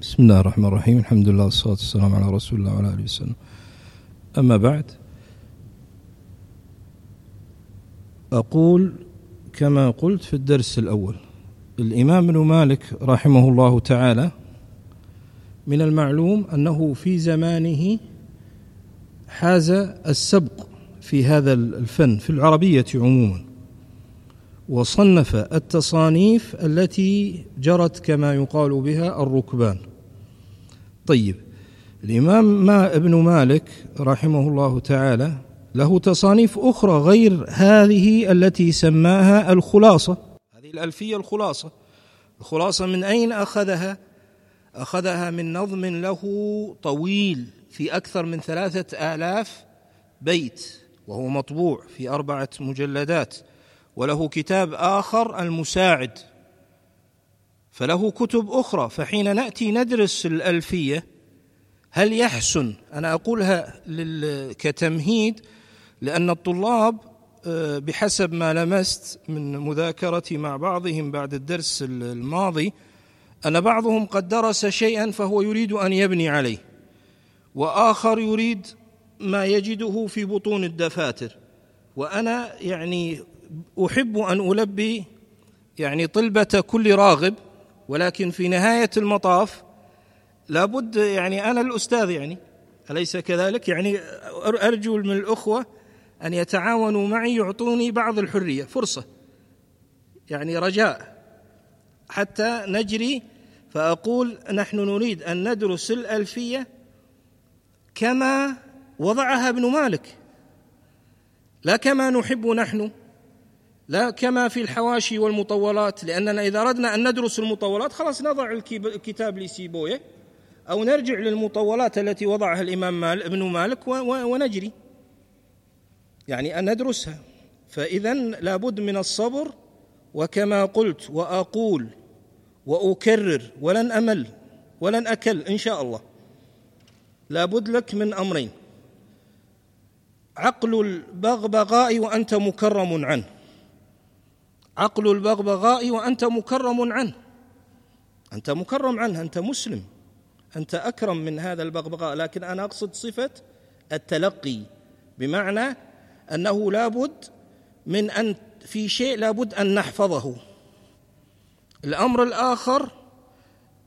بسم الله الرحمن الرحيم الحمد لله والصلاة والسلام على رسول الله وعلى آله وسلم أما بعد أقول كما قلت في الدرس الأول الإمام ابن مالك رحمه الله تعالى من المعلوم أنه في زمانه حاز السبق في هذا الفن في العربية عموما وصنف التصانيف التي جرت كما يقال بها الركبان طيب الإمام ما ابن مالك رحمه الله تعالى له تصانيف أخرى غير هذه التي سماها الخلاصة. هذه الألفية الخلاصة. الخلاصة من أين أخذها؟ أخذها من نظم له طويل في أكثر من ثلاثة آلاف بيت وهو مطبوع في أربعة مجلدات وله كتاب آخر المساعد. فله كتب أخرى. فحين نأتي ندرس الألفية هل يحسن؟ أنا أقولها كتمهيد لأن الطلاب آه، بحسب ما لمست من مذاكرتي مع بعضهم بعد الدرس الماضي أن بعضهم قد درس شيئا فهو يريد أن يبني عليه وآخر يريد ما يجده في بطون الدفاتر. وأنا يعني أحب أن ألبي يعني طلبة كل راغب ولكن في نهاية المطاف لابد يعني أنا الأستاذ يعني أليس كذلك؟ يعني أرجو من الأخوة أن يتعاونوا معي يعطوني بعض الحرية فرصة يعني رجاء. حتى نجري فأقول نحن نريد أن ندرس الألفية كما وضعها ابن مالك لا كما نحب نحن لا كما في الحواشي والمطولات لأننا إذا أردنا أن ندرس المطولات خلاص نضع الكتاب لسيبويه أو نرجع للمطولات التي وضعها الإمام مال ابن مالك ونجري. يعني أن ندرسها. فإذا لابد من الصبر وكما قلت وأقول وأكرر ولن أمل ولن أكل إن شاء الله. لابد لك من أمرين. عقل البغبغاء وأنت مكرم عنه. عقل البغبغاء وأنت مكرم عنه. أنت مكرم عنه أنت مسلم. أنت أكرم من هذا البغبغاء. لكن أنا أقصد صفة التلقي. بمعنى أنه لابد من أن في شيء لابد أن نحفظه. الأمر الآخر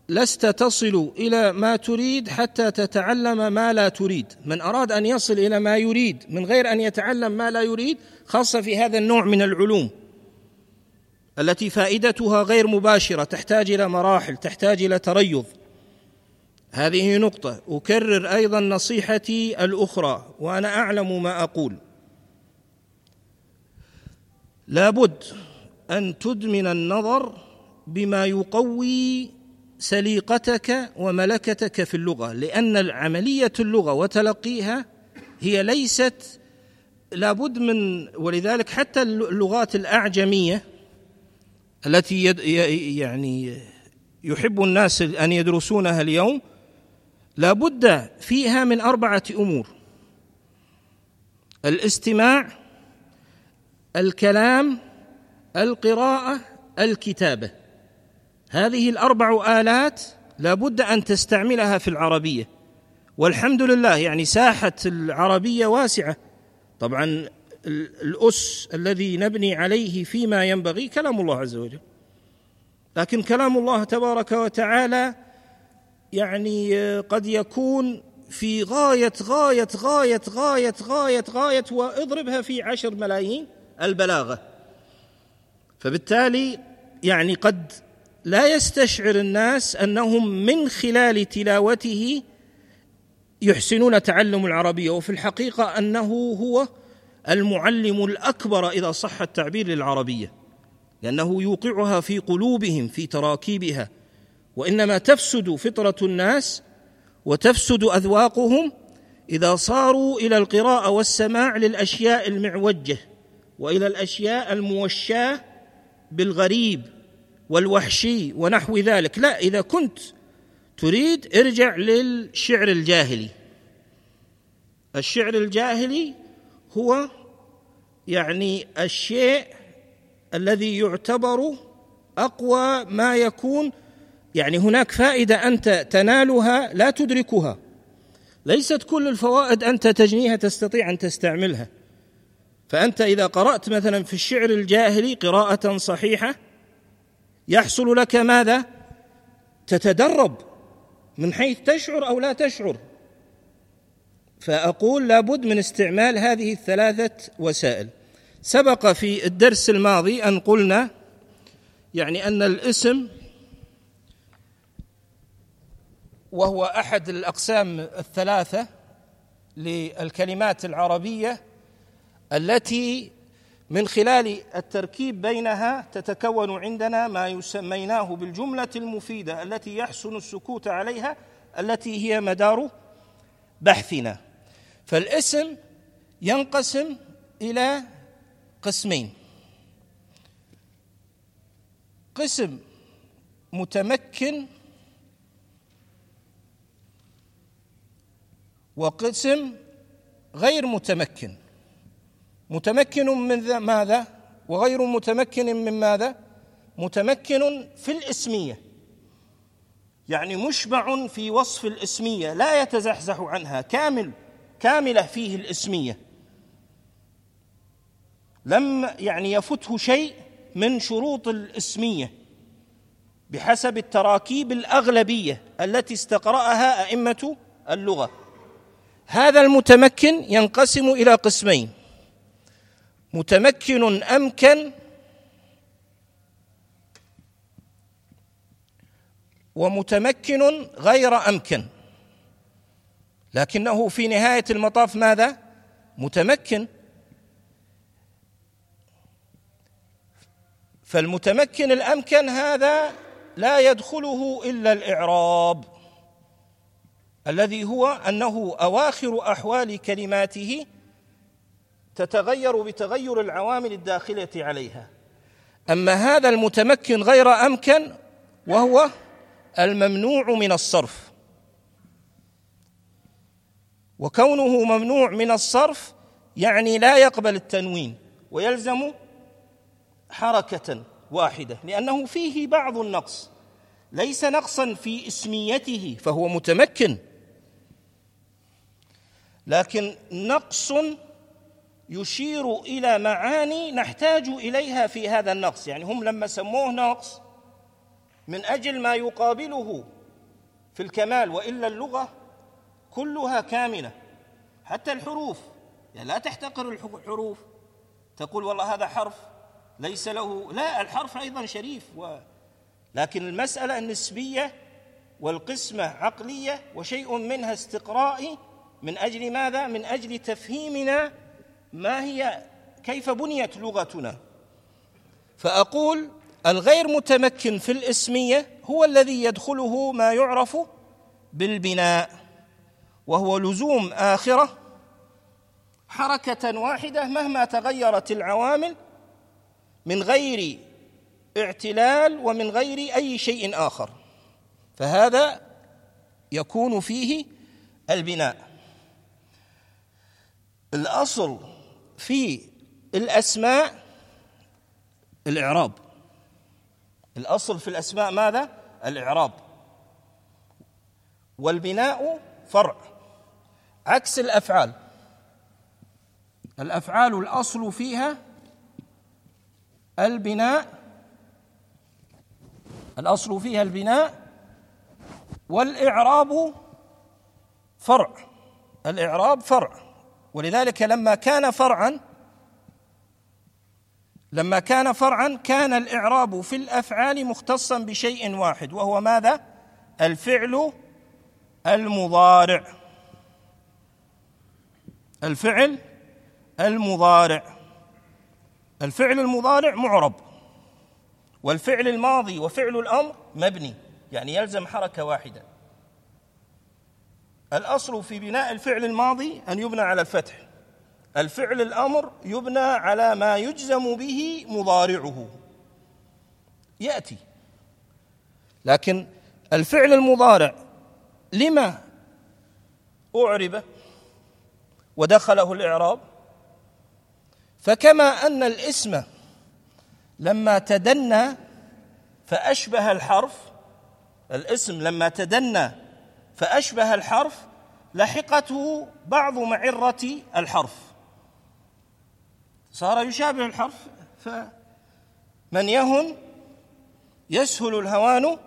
لست تصل إلى ما تريد حتى تتعلم ما لا تريد. من أراد أن يصل إلى ما يريد من غير أن يتعلم ما لا يريد خاصة في هذا النوع من العلوم. التي فائدتها غير مباشرة تحتاج إلى مراحل تحتاج إلى تريض. هذه نقطة. أكرر أيضا نصيحتي الأخرى وأنا أعلم ما أقول. لابد أن تدمن النظر بما يقوي سليقتك وملكتك في اللغة لأن عمليه اللغة وتلقيها هي ليست لابد من ولذلك حتى اللغات الأعجمية التي يعني يحب الناس أن يدرسونها اليوم لابد فيها من أربعة أمور. الاستماع الكلام القراءة الكتابة. هذه الأربع آلات لابد أن تستعملها في العربية. والحمد لله يعني ساحة العربية واسعة. طبعا الأس الذي نبني عليه فيما ينبغي كلام الله عز وجل. لكن كلام الله تبارك وتعالى يعني قد يكون في غاية غاية غاية غاية غاية غاية واضربها في عشر ملايين البلاغة. فبالتالي يعني قد لا يستشعر الناس أنهم من خلال تلاوته يحسنون تعلم العربية وفي الحقيقة أنه هو المعلم الأكبر إذا صح التعبير للعربية لأنه يوقعها في قلوبهم في تراكيبها. وإنما تفسد فطرة الناس وتفسد أذواقهم إذا صاروا إلى القراءة والسماع للأشياء المعوجة وإلى الأشياء الموشاة بالغريب والوحشي ونحو ذلك. لا إذا كنت تريد ارجع للشعر الجاهلي. الشعر الجاهلي هو يعني الشيء الذي يعتبر أقوى ما يكون. يعني هناك فائدة أنت تنالها لا تدركها. ليست كل الفوائد أنت تجنيها تستطيع أن تستعملها. فأنت إذا قرأت مثلا في الشعر الجاهلي قراءة صحيحة يحصل لك ماذا؟ تتدرب من حيث تشعر أو لا تشعر. فأقول لابد من استعمال هذه الثلاثة وسائل. سبق في الدرس الماضي أن قلنا يعني أن الاسم وهو أحد الأقسام الثلاثة للكلمات العربية التي من خلال التركيب بينها تتكون عندنا ما يسميناه بالجملة المفيدة التي يحسن السكوت عليها التي هي مدار بحثنا. فالاسم ينقسم إلى قسمين. قسم متمكن وقسم غير متمكن. متمكن من ماذا؟ وغير متمكن من ماذا؟ متمكن في الاسمية. يعني مشبع في وصف الاسمية لا يتزحزح عنها كامل. كاملة فيه الاسمية. لم يعني يفته شيء من شروط الاسمية بحسب التراكيب الأغلبية التي استقرأها أئمة اللغة. هذا المتمكن ينقسم إلى قسمين متمكن أمكن ومتمكن غير أمكن. لكنه في نهاية المطاف ماذا؟ متمكن. فالمتمكن الأمكن هذا لا يدخله إلا الإعراب الذي هو أنه أواخر أحوال كلماته تتغير بتغير العوامل الداخلة عليها. أما هذا المتمكن غير أمكن وهو الممنوع من الصرف. وكونه ممنوع من الصرف يعني لا يقبل التنوين ويلزم حركة واحدة لأنه فيه بعض النقص ليس نقصا في اسميته فهو متمكن. لكن نقص يشير إلى معاني نحتاج إليها في هذا النقص يعني هم لما سموه نقص من أجل ما يقابله في الكمال وإلا اللغة كلها كاملة حتى الحروف. يعني لا تحتقر الحروف. تقول والله هذا حرف ليس له لا الحرف أيضا شريف و لكن المسألة النسبية والقسمة عقلية وشيء منها استقرائي من أجل ماذا؟ من أجل تفهيمنا ما هي كيف بنيت لغتنا. فأقول الغير متمكن في الاسمية هو الذي يدخله ما يعرف بالبناء. وهو لزوم آخرة حركة واحدة مهما تغيرت العوامل من غير اعتلال ومن غير أي شيء آخر. فهذا يكون فيه البناء. الأصل في الأسماء الإعراب. الأصل في الأسماء ماذا؟ الإعراب. والبناء فرع. عكس الأفعال. الأفعال الأصل فيها البناء الأصل فيها البناء والإعراب فرع. الإعراب فرع. ولذلك لما كان فرعا لما كان فرعا كان الإعراب في الأفعال مختصا بشيء واحد وهو ماذا؟ الفعل المضارع. الفعل المضارع. الفعل المضارع معرب. والفعل الماضي وفعل الأمر مبني يعني يلزم حركة واحدة. الأصل في بناء الفعل الماضي أن يبنى على الفتح. الفعل الأمر يبنى على ما يجزم به مضارعه. يأتي. لكن الفعل المضارع لما أعرب ودخله الإعراب؟ فكما أن الاسم لما تدنى فأشبه الحرف الاسم لما تدنى فأشبه الحرف لحقته بعض معرة الحرف. صار يشابه الحرف فمن يهن يسهل الهوان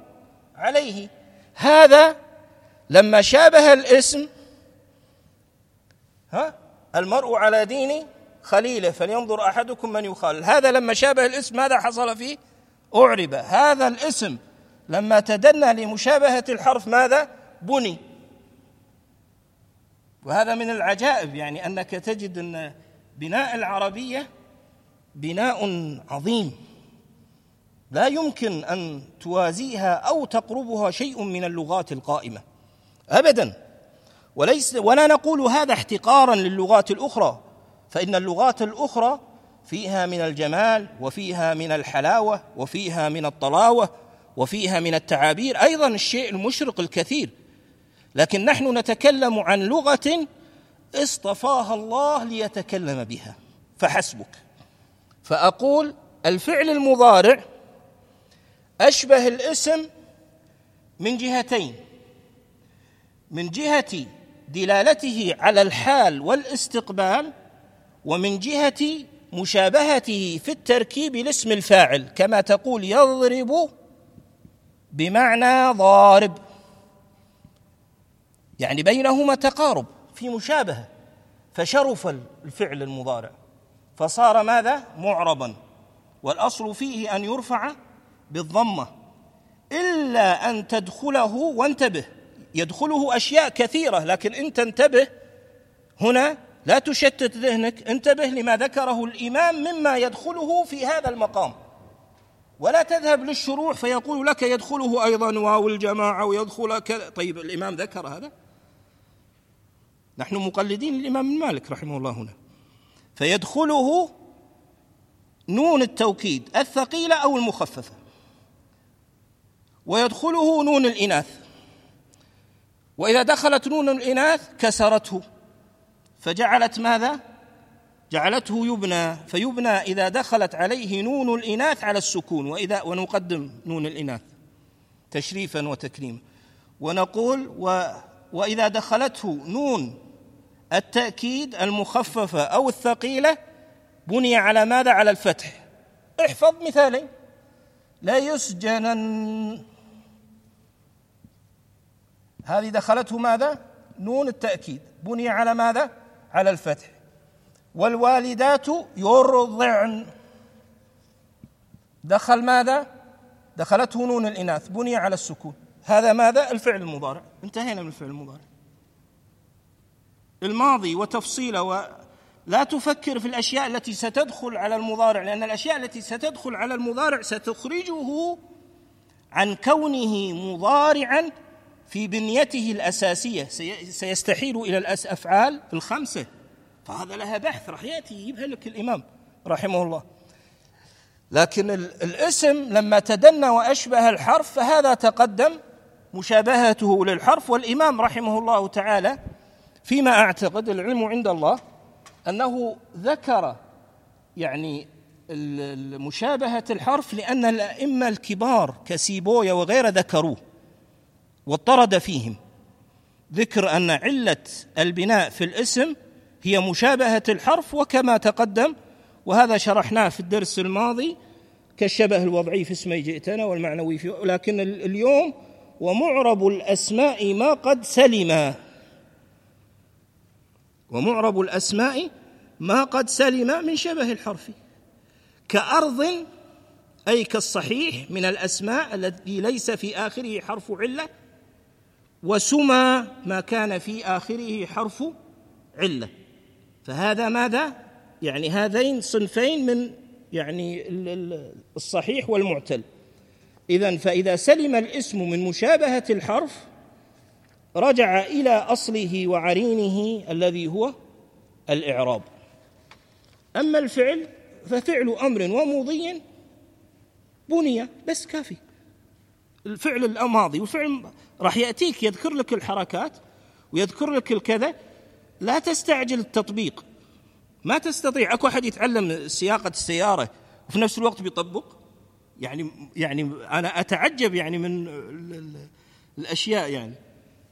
عليه. هذا لما شابه الاسم ها المرء على دين خليله فلينظر أحدكم من يخالل هذا لما شابه الاسم ماذا حصل فيه؟ أعرب. هذا الاسم لما تدنى لمشابهة الحرف ماذا؟ بني. وهذا من العجائب يعني أنك تجد أن بناء العربية بناء عظيم. لا يمكن أن توازيها أو تقربها شيء من اللغات القائمة. ابدا. وليس ولا نقول هذا احتقارا للغات الأخرى فإن اللغات الأخرى فيها من الجمال وفيها من الحلاوة وفيها من الطلاوة وفيها من التعابير أيضا الشيء المشرق الكثير. لكن نحن نتكلم عن لغة اصطفاها الله ليتكلم بها. فحسبك. فأقول الفعل المضارع أشبه الاسم من جهتين. من جهة دلالته على الحال والاستقبال ومن جهة مشابهته في التركيب لاسم الفاعل كما تقول يضرب بمعنى ضارب. يعني بينهما تقارب في مشابهة فشرف الفعل المضارع. فصار ماذا؟ معربا. والأصل فيه أن يرفع بالضمة إلا أن تدخله وانتبه. يدخله أشياء كثيرة لكن انت انتبه هنا لا تشتت ذهنك انتبه لما ذكره الإمام مما يدخله في هذا المقام. ولا تذهب للشروع فيقول لك يدخله أيضا واو الجماعة ويدخل كذا طيب الإمام ذكر هذا؟ نحن مقلدين الامام مالك رحمه الله هنا. فيدخله نون التوكيد الثقيلة أو المخففة. ويدخله نون الإناث. وإذا دخلت نون الإناث كسرته. فجعلت ماذا؟ جعلته يبنى. فيبنى إذا دخلت عليه نون الإناث على السكون. وإذا ونقدم نون الإناث تشريفا وتكريما. ونقول و وإذا دخلته نون التأكيد المخففة أو الثقيلة بني على ماذا؟ على الفتح. احفظ مثالين. لا يسجنن هذه دخلته ماذا؟ نون التأكيد. بني على ماذا؟ على الفتح. والوالدات يرضعن. دخل ماذا؟ دخلته نون الإناث. بني على السكون. هذا ماذا؟ الفعل المضارع. انتهينا من الفعل المضارع. الماضي وتفصيله ولا تفكر في الأشياء التي ستدخل على المضارع لأن الأشياء التي ستدخل على المضارع ستخرجه عن كونه مضارعا في بنيته الأساسية سيستحيل إلى الأفعال الخمسة. فهذا لها بحث راح يأتي يجيبها لك الإمام رحمه الله. لكن الاسم لما تدنى وأشبه الحرف فهذا تقدم مشابهته للحرف. والإمام رحمه الله تعالى فيما أعتقد العلم عند الله أنه ذكر يعني مشابهة الحرف لأن الأئمة الكبار كسيبويا وغيره ذكروه. واضطرد فيهم. ذكر أن علة البناء في الاسم هي مشابهة الحرف وكما تقدم وهذا شرحناه في الدرس الماضي كالشبه الوضعي في اسمي جئتنا والمعنوي في لكن اليوم ومعرب الأسماء ما قد سلم. ومعرب الأسماء ما قد سلم من شبه الحرف كأرض أي كالصحيح من الأسماء التي ليس في آخره حرف علة وسمى ما كان في آخره حرف علة. فهذا ماذا؟ يعني هذين صنفين من يعني الصحيح والمعتل. إذا فإذا سلم الاسم من مشابهة الحرف رجع إلى أصله وعرينه الذي هو الإعراب. أما الفعل ففعل أمر ومضي بني بس كافي. الفعل الماضي والفعل راح يأتيك يذكر لك الحركات ويذكر لك الكذا. لا تستعجل التطبيق. ما تستطيع أكو أحد يتعلم سياقة السيارة وفي نفس الوقت بيطبق؟ يعني يعني أنا أتعجب يعني من الأشياء يعني.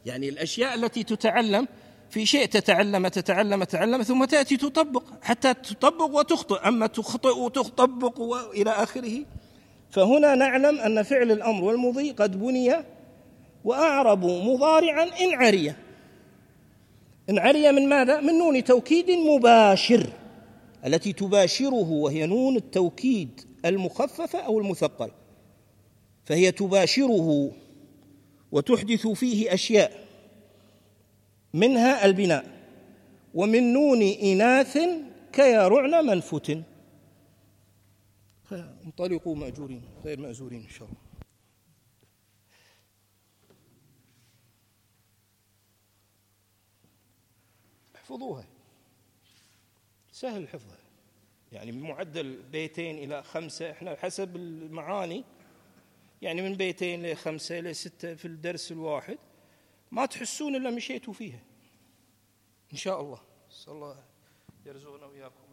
يعني الأشياء التي تتعلم في شيء تتعلم تتعلم تتعلم ثم تأتي تطبق. حتى تطبق وتخطئ. أما تخطئ وتطبق والى آخره فهنا نعلم أن فعل الأمر والمضي قد بني وأعرب مضارعا إن عري. إن عري من ماذا؟ من نون توكيد مباشر التي تباشره وهي نون التوكيد المخففة أو المثقله فهي تباشره وتحدث فيه أشياء منها البناء ومن نون إناث كيرعن منفت فانطلقوا مأجورين غير مأجورين إن شاء الله. احفظوها. سهل حفظها. يعني معدل بيتين إلى خمسة إحنا حسب المعاني يعني من بيتين لخمسة لستة في الدرس الواحد ما تحسون إلا مشيتوا فيها. إن شاء الله. صلى الله يرزقنا وإياكم.